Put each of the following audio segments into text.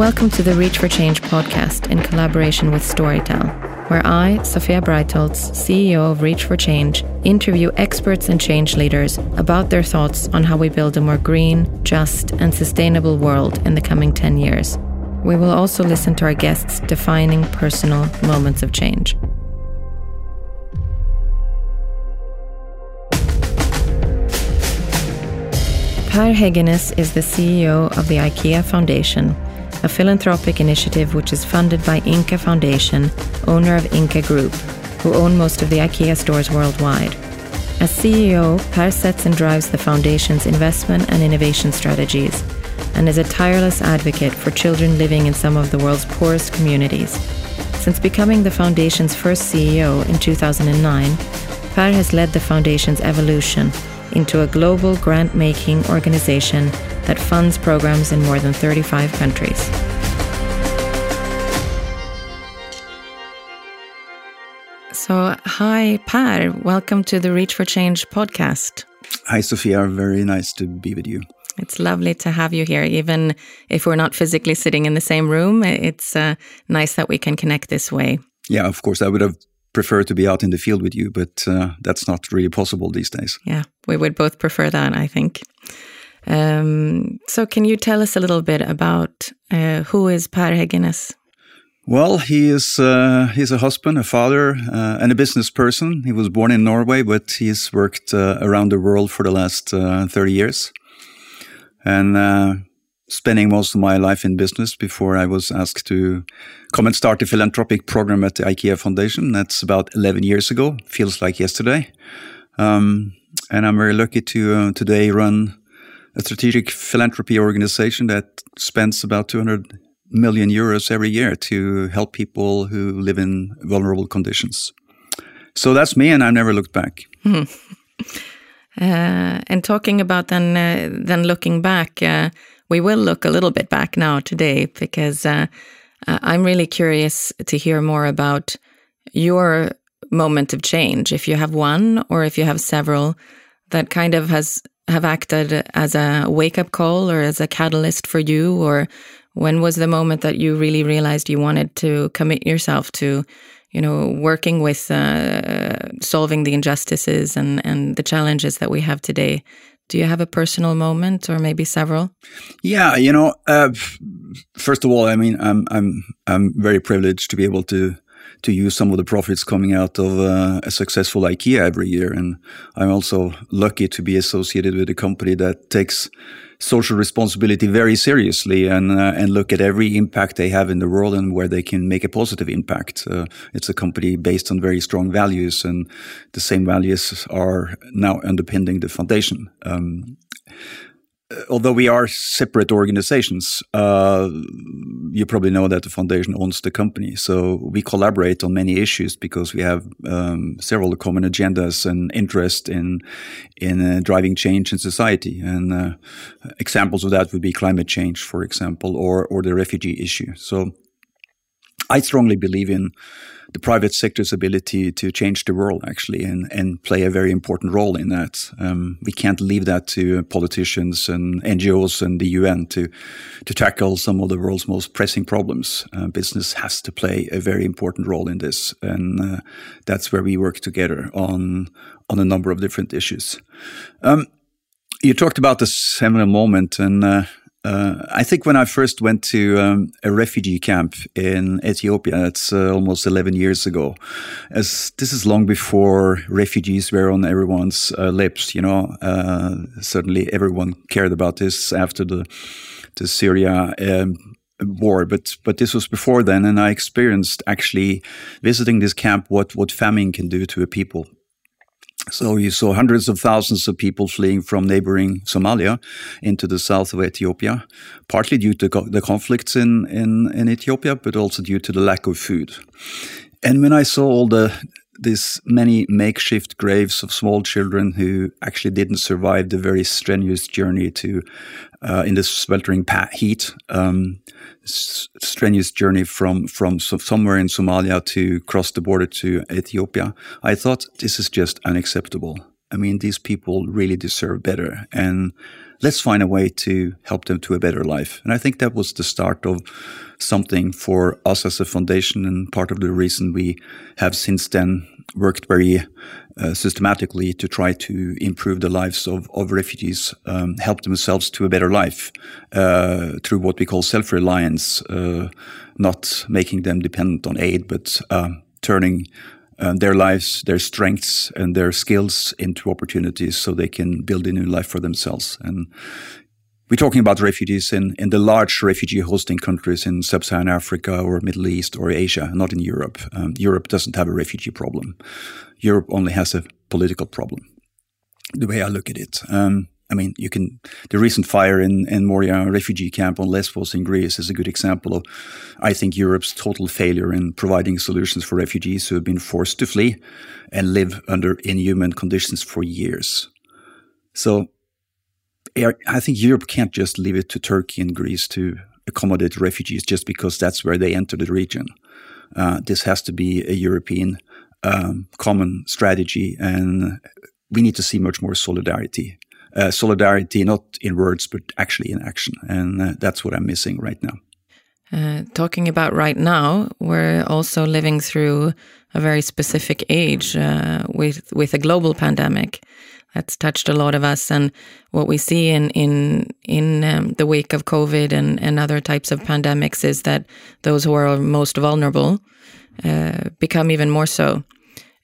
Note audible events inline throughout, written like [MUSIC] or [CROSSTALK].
Welcome to the Reach for Change podcast in collaboration with Storytel, where I, Sophia Breitholtz, CEO of Reach for Change, interview experts and change leaders about their thoughts on how we build a more green, just, and sustainable world in the coming 10 years. We will also listen to our guests defining personal moments of change. Per Heggenes is the CEO of the IKEA Foundation a philanthropic initiative which is funded by Ingka Foundation, owner of Ingka Group, who own most of the IKEA stores worldwide. As CEO, Per sets and drives the foundation's investment and innovation strategies, and is a tireless advocate for children living in some of the world's poorest communities. Since becoming the foundation's first CEO in 2009, Per has led the foundation's evolution into a global grant making organization that funds programs in more than 35 countries. So, hi, Per. Welcome to the Reach for Change podcast. Hi, Sophia. Very nice to be with you. It's lovely to have you here. Even if we're not physically sitting in the same room, it's uh, nice that we can connect this way. Yeah, of course. I would have prefer to be out in the field with you, but uh, that's not really possible these days. Yeah, we would both prefer that, I think. Um, so, can you tell us a little bit about uh, who is Per Heggenes? Well, he is uh, he's a husband, a father, uh, and a business person. He was born in Norway, but he's worked uh, around the world for the last uh, 30 years. And spending most of my life in business before I was asked to come and start a philanthropic program at the IKEA Foundation. That's about 11 years ago. Feels like yesterday. Um, and I'm very lucky to uh, today run a strategic philanthropy organization that spends about 200 million euros every year to help people who live in vulnerable conditions. So that's me, and I've never looked back. [LAUGHS] uh, and talking about then, uh, then looking back, uh, we will look a little bit back now today because uh, uh, I'm really curious to hear more about your moment of change, if you have one or if you have several that kind of has have acted as a wake up call or as a catalyst for you, or when was the moment that you really realized you wanted to commit yourself to, you know, working with uh, solving the injustices and and the challenges that we have today do you have a personal moment or maybe several? Yeah, you know, uh, first of all, I mean, I'm I'm I'm very privileged to be able to to use some of the profits coming out of uh, a successful IKEA every year, and I'm also lucky to be associated with a company that takes social responsibility very seriously and uh, and look at every impact they have in the world and where they can make a positive impact. Uh, it's a company based on very strong values, and the same values are now underpinning the foundation. Um, although we are separate organizations, uh, you probably know that the foundation owns the company. So we collaborate on many issues because we have um, several common agendas and interest in in uh, driving change in society. And uh, examples of that would be climate change, for example, or or the refugee issue. So I strongly believe in the private sector's ability to change the world actually and, and play a very important role in that. Um, we can't leave that to politicians and NGOs and the UN to to tackle some of the world's most pressing problems. Uh, business has to play a very important role in this, and uh, that's where we work together on on a number of different issues. Um, you talked about the seminal moment, and uh, uh, I think when I first went to um, a refugee camp in Ethiopia, it's uh, almost 11 years ago, as this is long before refugees were on everyone's uh, lips, you know, uh, certainly everyone cared about this after the, the Syria um, war, but but this was before then, and I experienced actually visiting this camp what what famine can do to a people. So you saw hundreds of thousands of people fleeing from neighboring Somalia into the south of Ethiopia, partly due to co the conflicts in, in, in Ethiopia, but also due to the lack of food. And when I saw all the these many makeshift graves of small children who actually didn't survive the very strenuous journey to uh, in this sweltering heat, um, strenuous journey from from somewhere in Somalia to cross the border to Ethiopia. I thought this is just unacceptable. I mean, these people really deserve better. And let's find a way to help them to a better life. And I think that was the start of something for us as a foundation and part of the reason we have since then worked very uh, systematically to try to improve the lives of, of refugees, um, help themselves to a better life uh, through what we call self-reliance, uh, not making them dependent on aid, but um, turning uh, their lives, their strengths, and their skills into opportunities so they can build a new life for themselves. And we're talking about refugees in, in the large refugee hosting countries in sub-Saharan Africa or Middle East or Asia, not in Europe. Um, Europe doesn't have a refugee problem. Europe only has a political problem. The way I look at it. Um, I mean, you can, the recent fire in, in Moria refugee camp on Lesbos in Greece is a good example of, I think, Europe's total failure in providing solutions for refugees who have been forced to flee and live under inhuman conditions for years. So I think Europe can't just leave it to Turkey and Greece to accommodate refugees just because that's where they enter the region. Uh, this has to be a European um, common strategy, and we need to see much more solidarity uh, solidarity, not in words, but actually in action. And uh, that's what I'm missing right now. Uh, talking about right now, we're also living through a very specific age uh, with with a global pandemic that's touched a lot of us. And what we see in in in um, the wake of COVID and and other types of pandemics is that those who are most vulnerable uh, become even more so.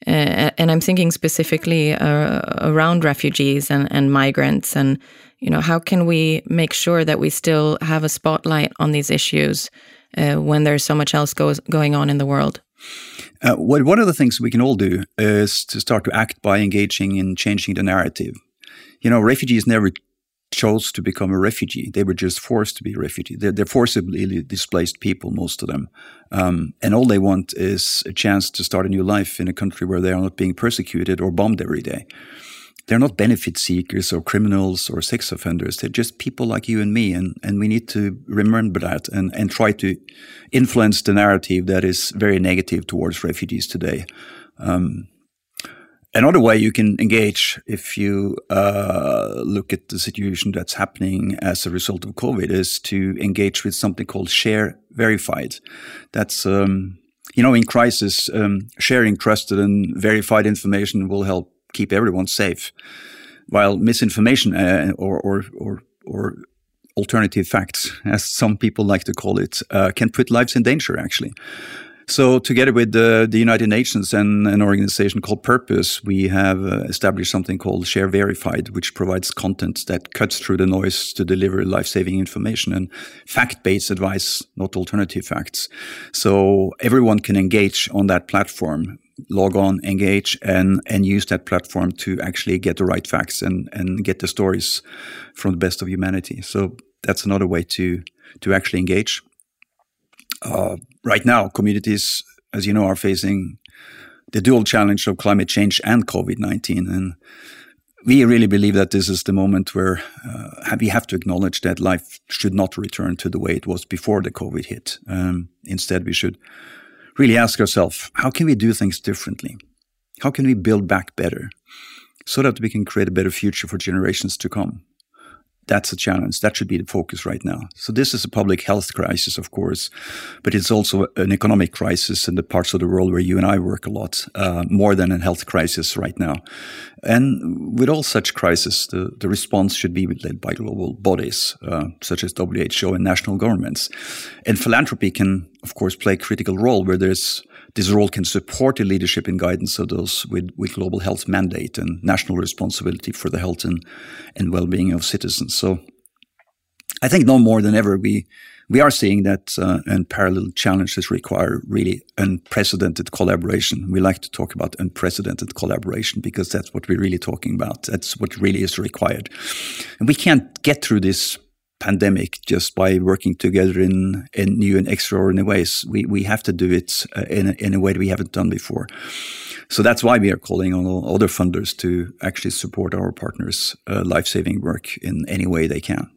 Uh, and I'm thinking specifically uh, around refugees and, and migrants, and you know, how can we make sure that we still have a spotlight on these issues uh, when there's so much else goes going on in the world? Uh, one of the things we can all do is to start to act by engaging in changing the narrative. You know, refugees never chose to become a refugee. They were just forced to be a refugee. They're, they're forcibly displaced people, most of them. Um, and all they want is a chance to start a new life in a country where they are not being persecuted or bombed every day. They're not benefit seekers or criminals or sex offenders. They're just people like you and me. And, and we need to remember that and, and try to influence the narrative that is very negative towards refugees today. Um, Another way you can engage if you uh, look at the situation that's happening as a result of COVID is to engage with something called share verified. That's, um, you know, in crisis, um, sharing trusted and verified information will help keep everyone safe, while misinformation uh, or, or, or, or alternative facts, as some people like to call it, uh, can put lives in danger, actually. So, together with the, United Nations and an organization called Purpose, we have uh, established something called Share Verified, which provides content that cuts through the noise to deliver life saving information and fact based advice, not alternative facts. So, everyone can engage on that platform log on, engage, and and use that platform to actually get the right facts and and get the stories from the best of humanity. So that's another way to to actually engage. Uh, right now, communities, as you know, are facing the dual challenge of climate change and COVID 19. And we really believe that this is the moment where uh, we have to acknowledge that life should not return to the way it was before the COVID hit. Um, instead, we should really ask ourselves how can we do things differently? How can we build back better so that we can create a better future for generations to come? That's a challenge. That should be the focus right now. So this is a public health crisis, of course, but it's also an economic crisis in the parts of the world where you and I work a lot, uh, more than a health crisis right now. And with all such crises, the, the response should be led by global bodies, uh, such as WHO and national governments. And philanthropy can, of course, play a critical role where there's this role can support the leadership and guidance of those with, with global health mandate and national responsibility for the health and, and well-being of citizens. So I think no more than ever we we are seeing that uh, unparalleled challenges require really unprecedented collaboration. We like to talk about unprecedented collaboration because that's what we're really talking about. That's what really is required. And we can't get through this pandemic just by working together in, in new and extraordinary ways. We, we have to do it uh, in, a, in a way that we haven't done before. So that's why we are calling on all other funders to actually support our partners' uh, life saving work in any way they can.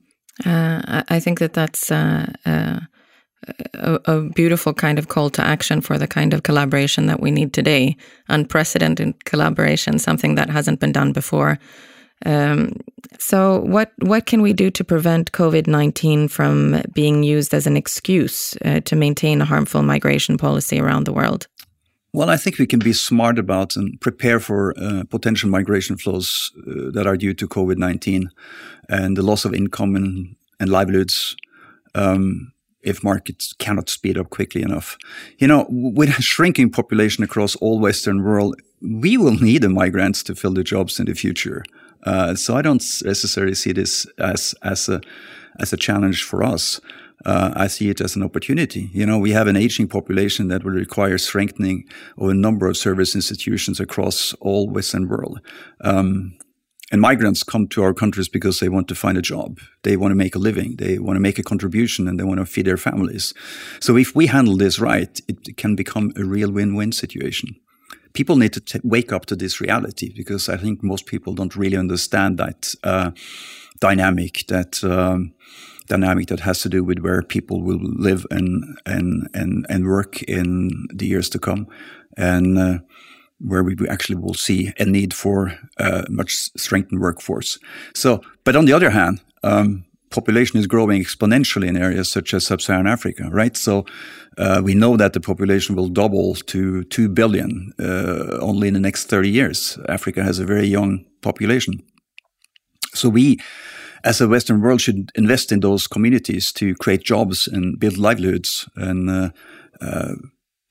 Uh, I think that that's uh, uh, a, a, beautiful kind of call to action for the kind of collaboration that we need today. Unprecedented collaboration, something that hasn't been done before. Um, so, what what can we do to prevent COVID nineteen from being used as an excuse uh, to maintain a harmful migration policy around the world? Well, I think we can be smart about and prepare for uh, potential migration flows uh, that are due to COVID nineteen and the loss of income and, and livelihoods. Um, if markets cannot speed up quickly enough. You know, with a shrinking population across all Western world, we will need the migrants to fill the jobs in the future. Uh, so I don't necessarily see this as as a as a challenge for us. Uh, I see it as an opportunity. You know, we have an aging population that will require strengthening of a number of service institutions across all Western world. Um, and migrants come to our countries because they want to find a job. They want to make a living. They want to make a contribution and they want to feed their families. So if we handle this right, it can become a real win-win situation. People need to t- wake up to this reality because I think most people don't really understand that uh, dynamic, that um, dynamic that has to do with where people will live and and and and work in the years to come. And uh, where we actually will see a need for a much strengthened workforce. So, but on the other hand, um, population is growing exponentially in areas such as sub-Saharan Africa, right? So uh, we know that the population will double to two billion uh, only in the next 30 years. Africa has a very young population. So we, as a Western world, should invest in those communities to create jobs and build livelihoods. And uh, uh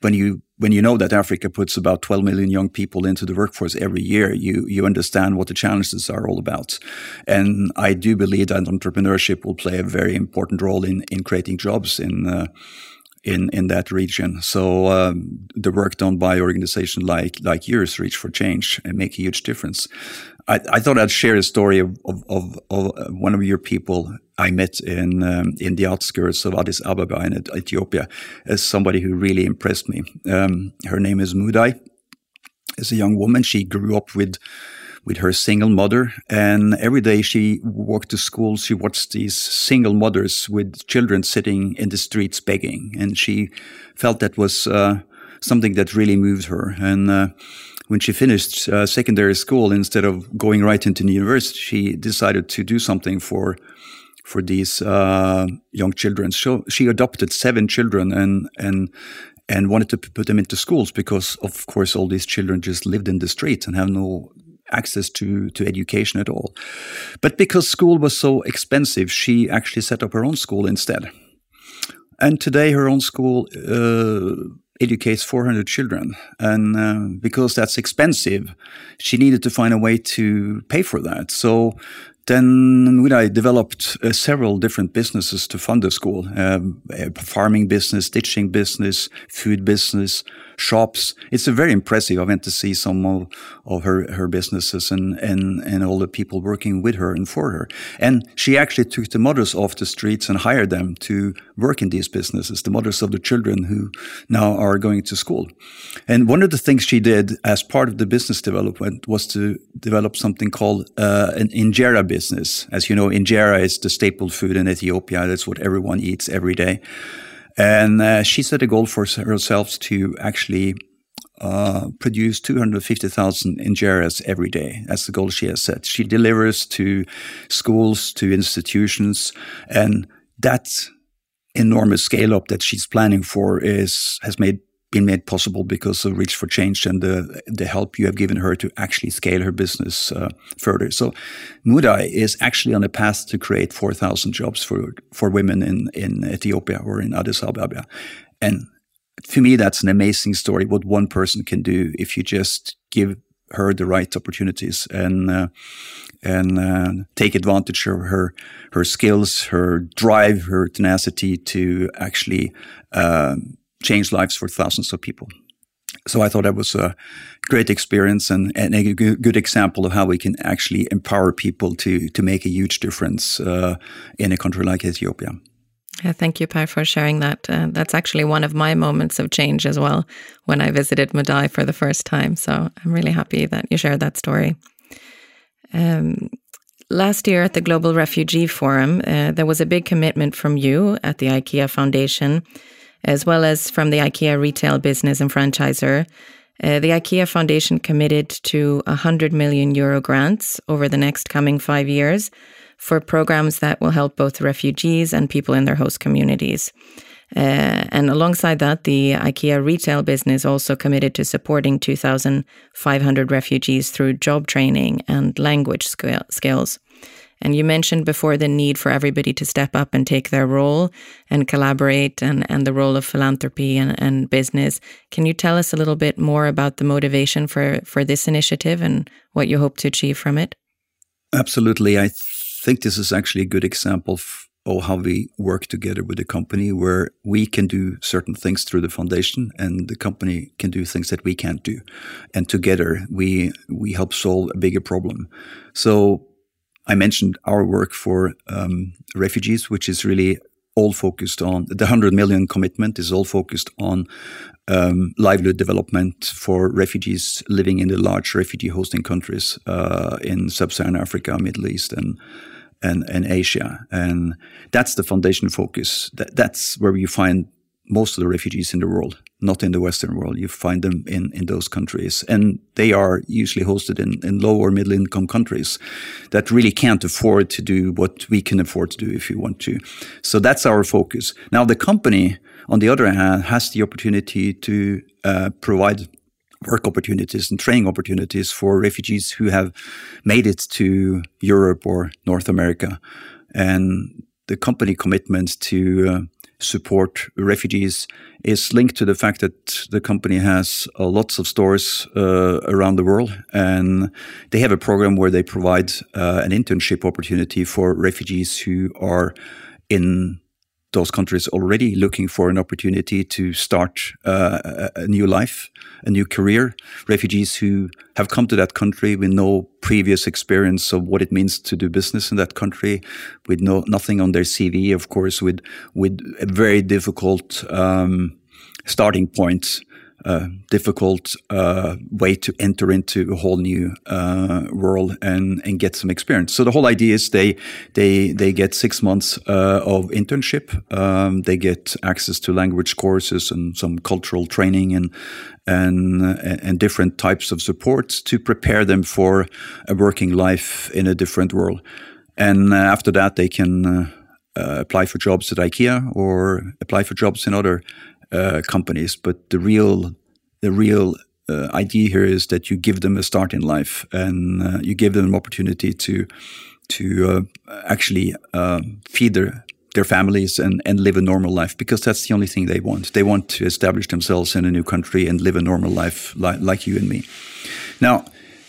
when you when you know that Africa puts about 12 million young people into the workforce every year, you you understand what the challenges are all about. And I do believe that entrepreneurship will play a very important role in in creating jobs in. Uh, in in that region. So um, the work done by organizations like like yours, Reach for Change, and make a huge difference. I, I thought I'd share a story of, of, of, uh, one of your people I met in um, in the outskirts of Addis Ababa in Ethiopia as somebody who really impressed me. Um, her name is Mudai. As a young woman, she grew up with with her single mother. And every day she walked to school, she watched these single mothers with children sitting in the streets begging. And she felt that was uh, something that really moved her. And uh, when she finished uh, secondary school, instead of going right into the university, she decided to do something for for these uh, young children. So she adopted seven children and and and wanted to put them into schools because, of course, all these children just lived in the streets and have no access to, to education at all. But because school was so expensive, she actually set up her own school instead. And today, her own school uh, educates 400 children. And uh, because that's expensive, she needed to find a way to pay for that. So then I developed uh, several different businesses to fund the school um, farming business, ditching business, food business, shops. It's a very impressive. I went to see some of, of her, her businesses and, and, and all the people working with her and for her. And she actually took the mothers off the streets and hired them to work in these businesses, the mothers of the children who now are going to school. And one of the things she did as part of the business development was to develop something called uh, an injera business. As you know, injera is the staple food in Ethiopia. That's what everyone eats every day. And uh, she set a goal for herself to actually uh, produce 250,000 injeras every day. That's the goal she has set. She delivers to schools, to institutions, and that enormous scale up that she's planning for is has made been made possible because of Reach for Change and the the help you have given her to actually scale her business uh, further. So, Mudai is actually on a path to create 4,000 jobs for for women in in Ethiopia or in Addis Ababa, and for me, that's an amazing story. What one person can do if you just give her the right opportunities and uh, and uh, take advantage of her her skills, her drive, her tenacity to actually. Um, changed lives for thousands of people. So I thought that was a great experience and, and a good example of how we can actually empower people to to make a huge difference uh, in a country like Ethiopia. Yeah, thank you, Per, for sharing that. Uh, that's actually one of my moments of change as well when I visited Mudai for the first time. So I'm really happy that you shared that story. Um, last year at the Global Refugee Forum, uh, there was a big commitment from you at the IKEA Foundation, as well as from the IKEA retail business and franchisor. Uh, the IKEA Foundation committed to 100 million euro grants over the next coming five years for programs that will help both refugees and people in their host communities. Uh, and alongside that, the IKEA retail business also committed to supporting 2,500 refugees through job training and language skills. And you mentioned before the need for everybody to step up and take their role and collaborate and, and the role of philanthropy and, and business. Can you tell us a little bit more about the motivation for, for this initiative and what you hope to achieve from it? Absolutely. I think this is actually a good example of how we work together with the company where we can do certain things through the foundation and the company can do things that we can't do and together we we help solve a bigger problem so i mentioned our work for um, refugees which is really all focused on the 100 million commitment is all focused on um, livelihood development for refugees living in the large refugee hosting countries uh, in sub-Saharan Africa, Middle East, and and, and Asia. And that's the foundation focus. That, that's where you find most of the refugees in the world, not in the Western world. You find them in, in those countries. And they are usually hosted in, in low or middle income countries that really can't afford to do what we can afford to do if you want to. So that's our focus. Now, the company, on the other hand, has the opportunity to uh, provide work opportunities and training opportunities for refugees who have made it to Europe or North America. And the company commitment to uh, support refugees is linked to the fact that the company has uh, lots of stores uh, around the world. And they have a program where they provide uh, an internship opportunity for refugees who are in those countries already looking for an opportunity to start uh, a new life, a new career. Refugees who have come to that country with no previous experience of what it means to do business in that country, with no nothing on their CV, of course, with with a very difficult um, starting point uh, difficult uh, way to enter into a whole new uh, world and and get some experience. So the whole idea is they they they get six months uh, of internship. Um, they get access to language courses and some cultural training and and and different types of supports to prepare them for a working life in a different world. And uh, after that, they can uh, apply for jobs at IKEA or apply for jobs in other uh, companies, but the real the real uh, idea here is that you give them a start in life and uh, you give them an opportunity to to uh, actually um, feed their their families and, and live a normal life because that's the only thing they want. They want to establish themselves in a new country and live a normal life like, like you and me. Now,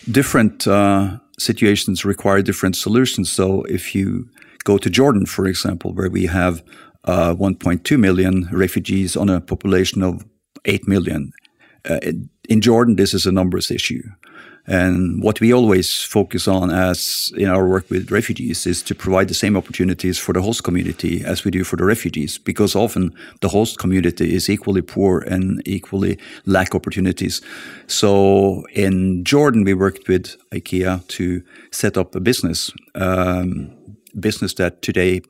different uh, situations require different solutions. So if you go to Jordan, for example, where we have uh, 1.2 million refugees on a population of 8 million. Uh, in Jordan, this is a numbers issue. And what we always focus on as in our work with refugees is to provide the same opportunities for the host community as we do for the refugees, because often the host community is equally poor and equally lack opportunities. So in Jordan, we worked with IKEA to set up a business, um, business that today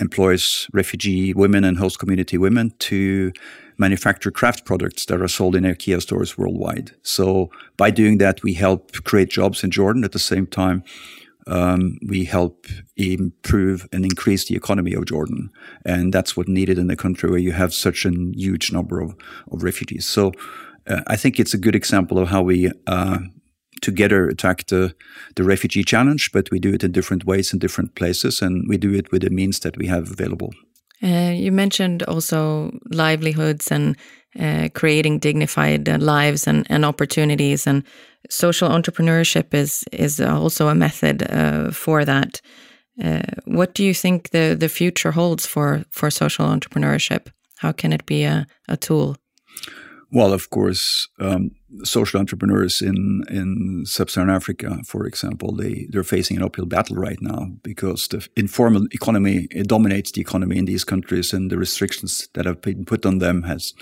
employs refugee women and host community women to manufacture craft products that are sold in IKEA stores worldwide. So by doing that, we help create jobs in Jordan. At the same time, um, we help improve and increase the economy of Jordan. And that's what needed in a country where you have such a huge number of, of refugees. So uh, I think it's a good example of how we uh, together attack the, the refugee challenge, but we do it in different ways in different places, and we do it with the means that we have available. Uh, you mentioned also livelihoods and uh, creating dignified uh, lives and, and opportunities, and social entrepreneurship is is also a method uh, for that. Uh, what do you think the the future holds for for social entrepreneurship? How can it be a, a tool? Well, of course, um, social entrepreneurs in in sub-Saharan Africa, for example, they they're facing an uphill battle right now because the informal economy dominates the economy in these countries, and the restrictions that have been put on them has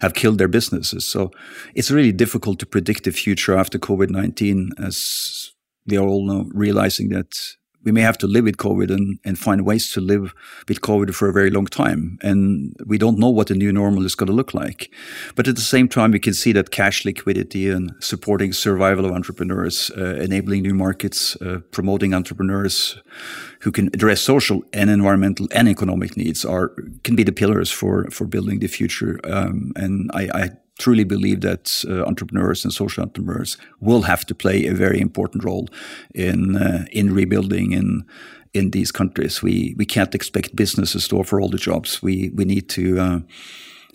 have killed their businesses. So it's really difficult to predict the future after COVID nineteen, as we are all now realizing that we may have to live with COVID and, and find ways to live with COVID for a very long time. And we don't know what the new normal is going to look like. But at the same time, we can see that cash liquidity and supporting survival of entrepreneurs, uh, enabling new markets, uh, promoting entrepreneurs who can address social and environmental and economic needs are can be the pillars for for building the future. Um, and I, I truly believe that uh, entrepreneurs and social entrepreneurs will have to play a very important role in uh, in rebuilding in in these countries. We we can't expect businesses to offer all the jobs. We we need to uh,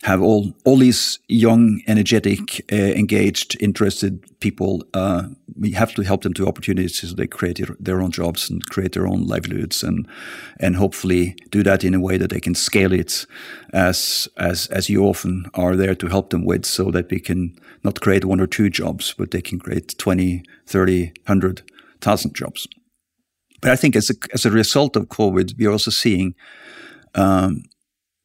have all all these young, energetic, uh, engaged, interested people. Uh, we have to help them to opportunities so they create their own jobs and create their own livelihoods, and and hopefully do that in a way that they can scale it, as as as you often are there to help them with, so that we can not create one or two jobs, but they can create 20, 30, 100,000 jobs. But I think as a, as a result of COVID, we're also seeing um,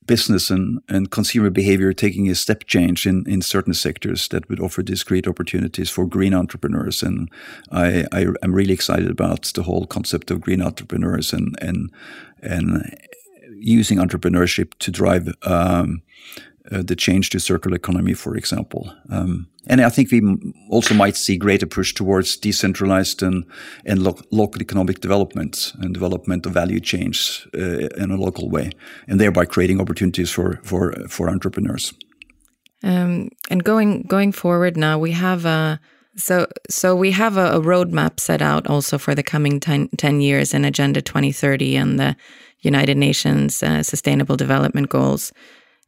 business and, and consumer behavior taking a step change in, in certain sectors that would offer discrete opportunities for green entrepreneurs. And I, I am really excited about the whole concept of green entrepreneurs and and and using entrepreneurship to drive um, uh, the change to circular economy, for example. Um, and I think we also might see greater push towards decentralized and, and lo local economic development and development of value chains uh, in a local way, and thereby creating opportunities for for for entrepreneurs. Um, and going going forward now, we have a so so we have a, a roadmap set out also for the coming 10, 10, years in Agenda 2030 and the United Nations uh, Sustainable Development Goals.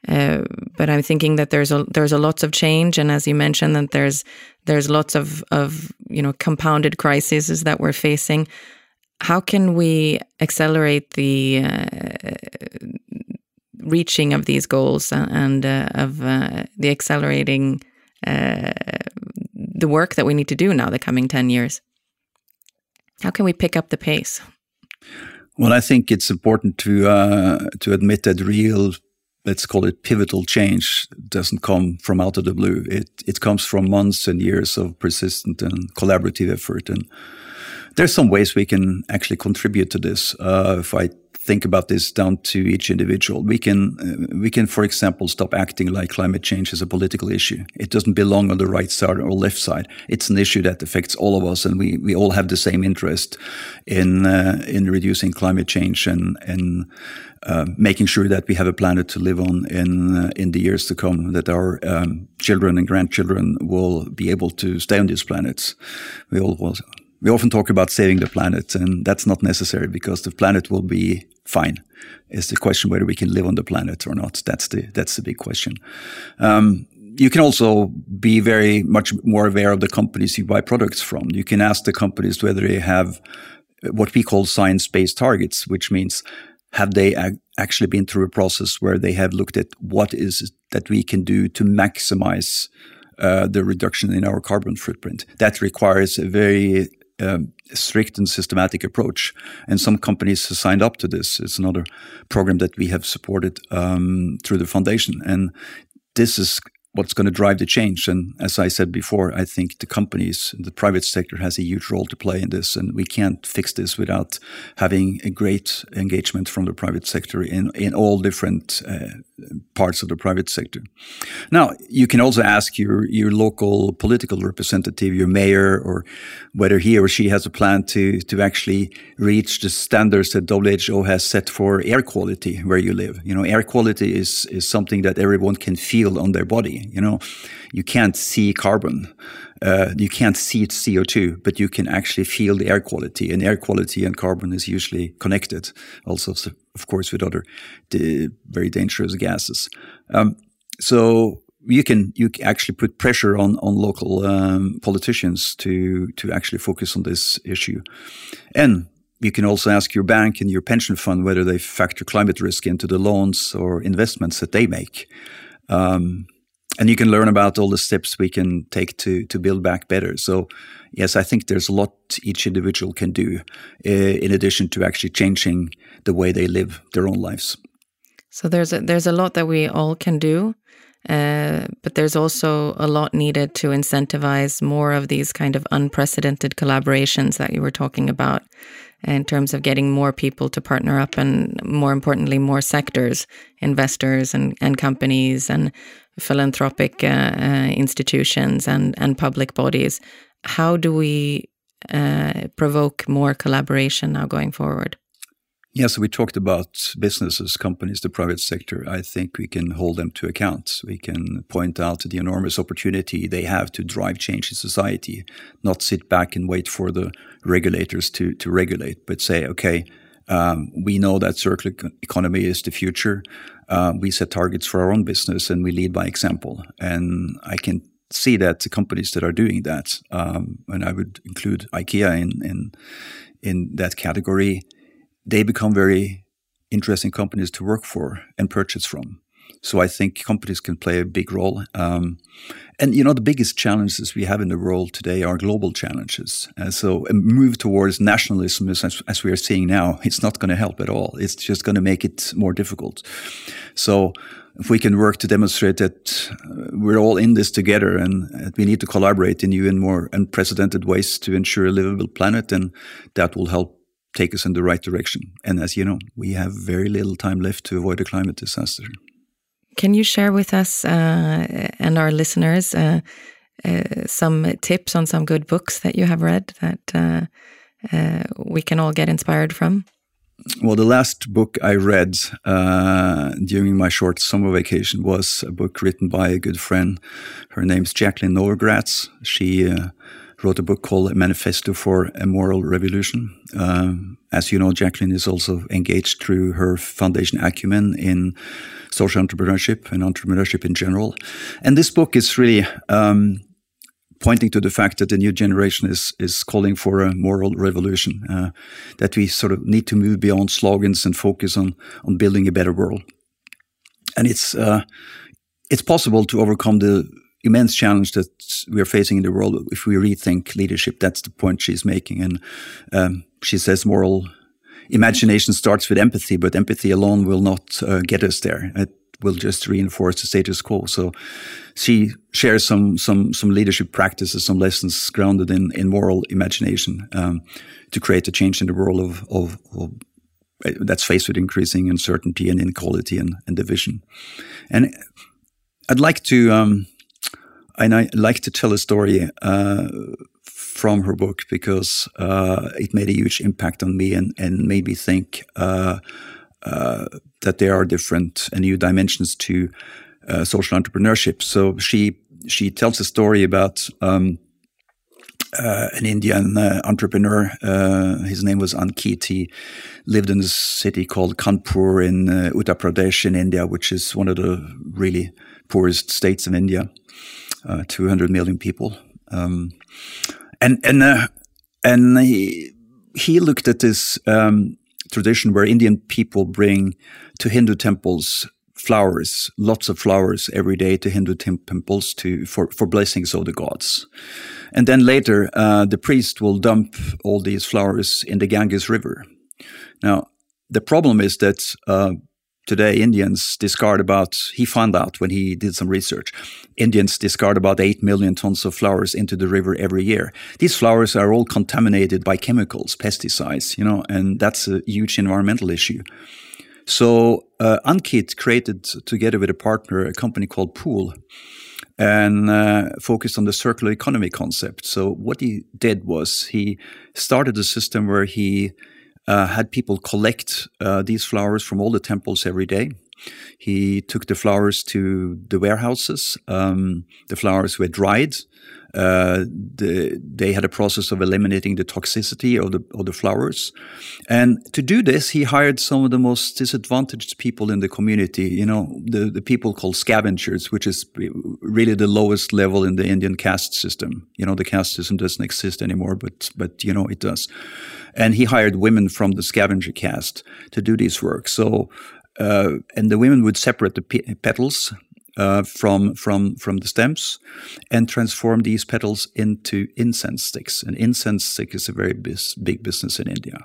Uh, but I'm thinking that there's a there's a lots of change, and as you mentioned, that there's there's lots of of you know compounded crises that we're facing. How can we accelerate the uh, reaching of these goals and uh, of uh, the accelerating uh, the work that we need to do now the coming ten years? How can we pick up the pace? Well, I think it's important to to admit that real let's call it pivotal change doesn't come from out of the blue. It it comes from months and years of persistent and collaborative effort. And there's some ways we can actually contribute to this. Uh, if I think about this down to each individual. We can, uh, we can, for example, stop acting like climate change is a political issue. It doesn't belong on the right side or left side. It's an issue that affects all of us, and we, we all have the same interest in uh, in reducing climate change and and uh, making sure that we have a planet to live on in uh, in the years to come. That our um, children and grandchildren will be able to stay on this planet. We all will we often talk about saving the planet, and that's not necessary because the planet will be fine. It's the question whether we can live on the planet or not. That's the that's the big question. Um, you can also be very much more aware of the companies you buy products from. You can ask the companies whether they have what we call science-based targets, which means have they ag- actually been through a process where they have looked at what is that we can do to maximize uh, the reduction in our carbon footprint. That requires a very um, strict and systematic approach. And some companies have signed up to this. It's another program that we have supported um, through the foundation. And this is what's going to drive the change. And as I said before, I think the companies, the private sector has a huge role to play in this. And we can't fix this without having a great engagement from the private sector in, in all different uh, parts of the private sector. Now, you can also ask your, your local political representative, your mayor, or whether he or she has a plan to, to actually reach the standards that WHO has set for air quality where you live. You know, air quality is, is something that everyone can feel on their body. You know, you can't see carbon. Uh, you can't see CO2, but you can actually feel the air quality. And air quality and carbon is usually connected, also, of course, with other very dangerous gases. Um, so you can you actually put pressure on on local um, politicians to to actually focus on this issue, and you can also ask your bank and your pension fund whether they factor climate risk into the loans or investments that they make. Um, and you can learn about all the steps we can take to to build back better. So, yes, I think there's a lot each individual can do uh, in addition to actually changing the way they live their own lives. So there's a, there's a lot that we all can do, Uh, but there's also a lot needed to incentivize more of these kind of unprecedented collaborations that you were talking about in terms of getting more people to partner up and more importantly, more sectors, investors and, and companies and philanthropic uh, uh, institutions and, and public bodies. How do we uh, provoke more collaboration now going forward? Yeah, so we talked about businesses, companies, the private sector. I think we can hold them to account. We can point out the enormous opportunity they have to drive change in society, not sit back and wait for the regulators to, to regulate, but say, okay, um, we know that circular economy is the future. Uh, we set targets for our own business and we lead by example. And I can see that the companies that are doing that, um, and I would include IKEA in, in, in that category, they become very interesting companies to work for and purchase from. So I think companies can play a big role. Um, and you know, the biggest challenges we have in the world today are global challenges. Uh, so a move towards nationalism, as, as we are seeing now, it's not going to help at all. It's just going to make it more difficult. So if we can work to demonstrate that uh, we're all in this together and we need to collaborate in new and more unprecedented ways to ensure a livable planet, then that will help take us in the right direction. And as you know, we have very little time left to avoid a climate disaster. Can you share with us uh, and our listeners uh, uh, some tips on some good books that you have read that uh, uh, we can all get inspired from? Well, the last book I read uh, during my short summer vacation was a book written by a good friend. Her name's Jacqueline Novogratz. She wrote a book called a Manifesto for a Moral Revolution. Um, as you know, Jacqueline is also engaged through her foundation Acumen in social entrepreneurship and entrepreneurship in general. And this book is really um, pointing to the fact that the new generation is is calling for a moral revolution. Uh, that we sort of need to move beyond slogans and focus on on building a better world. And it's uh, it's possible to overcome the immense challenge that we're facing in the world if we rethink leadership. That's the point she's making. And um, she says moral imagination starts with empathy, but empathy alone will not uh, get us there. It will just reinforce the status quo. So she shares some some some leadership practices, some lessons grounded in in moral imagination um, to create a change in the world of, of, of that's faced with increasing uncertainty and inequality and, and division. And I'd like to um, and I like to tell a story uh, from her book because uh, it made a huge impact on me and, and made me think uh, uh that there are different and new dimensions to uh, social entrepreneurship. So she she tells a story about um, uh, an Indian entrepreneur. his name was Ankit. He lived in a city called Kanpur in Uttar Pradesh in India, which is one of the really poorest states in India 200 million people. Um, and and uh, and he, he looked at this um, tradition where Indian people bring to Hindu temples flowers, lots of flowers every day to Hindu temples to for, for blessings of the gods. And then later, uh, the priest will dump all these flowers in the Ganges River. Now, the problem is that uh, today Indians discard about, he found out when he did some research, Indians discard about 8 million tons of flowers into the river every year. These flowers are all contaminated by chemicals, pesticides, you know, and that's a huge environmental issue. So uh, Ankit created, together with a partner, a company called Phool and uh, focused on the circular economy concept. So what he did was he started a system where he had people collect uh, these flowers from all the temples every day. He took the flowers to the warehouses. Um, the flowers were dried. Uh, the, they had a process of eliminating the toxicity of the of the flowers, and to do this, he hired some of the most disadvantaged people in the community. You know, the the people called scavengers, which is really the lowest level in the Indian caste system. You know, the caste system doesn't exist anymore, but but you know it does. And he hired women from the scavenger caste to do this work. So uh, and the women would separate the petals uh, from from from the stems and transform these petals into incense sticks. And incense stick is a very bis- big business in India.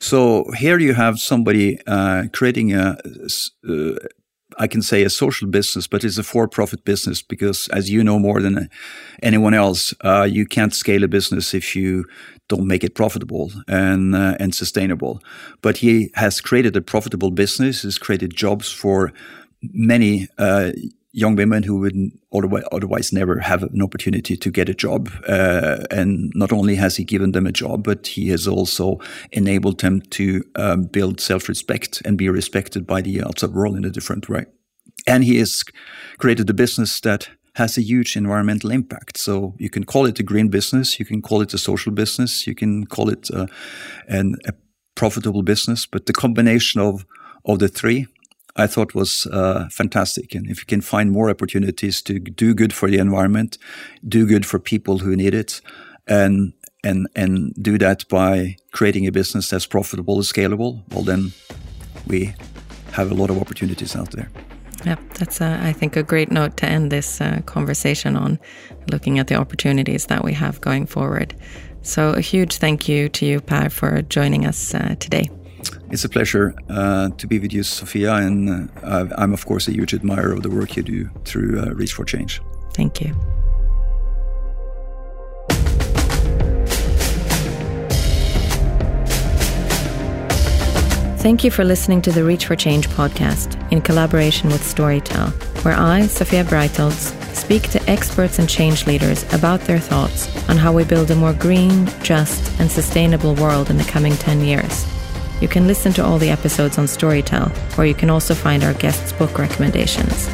So here you have somebody uh, creating a, uh, I can say a social business, but it's a for-profit business because, as you know more than anyone else, uh, you can't scale a business if you don't make it profitable and uh, and sustainable. But he has created a profitable business. Has created jobs for many uh, young women who would otherwise never have an opportunity to get a job. Uh, and not only has he given them a job, but he has also enabled them to um, build self-respect and be respected by the outside world in a different way. And he has created a business that has a huge environmental impact. So you can call it a green business, you can call it a social business, you can call it uh, an, a profitable business, but the combination of of the three I thought was uh, fantastic. And if you can find more opportunities to do good for the environment, do good for people who need it, and and and do that by creating a business that's profitable and scalable, well, then we have a lot of opportunities out there. Yep, that's uh, I think a great note to end this uh, conversation on, looking at the opportunities that we have going forward. So a huge thank you to you, Per, for joining us uh, today. It's a pleasure uh, to be with you, Sophia, and uh, I'm, of course, a huge admirer of the work you do through uh, Reach for Change. Thank you. Thank you for listening to the Reach for Change podcast in collaboration with Storytel, where I, Sophia Breitholtz, speak to experts and change leaders about their thoughts on how we build a more green, just, and sustainable world in the coming 10 years. You can listen to all the episodes on Storytel, where you can also find our guests' book recommendations.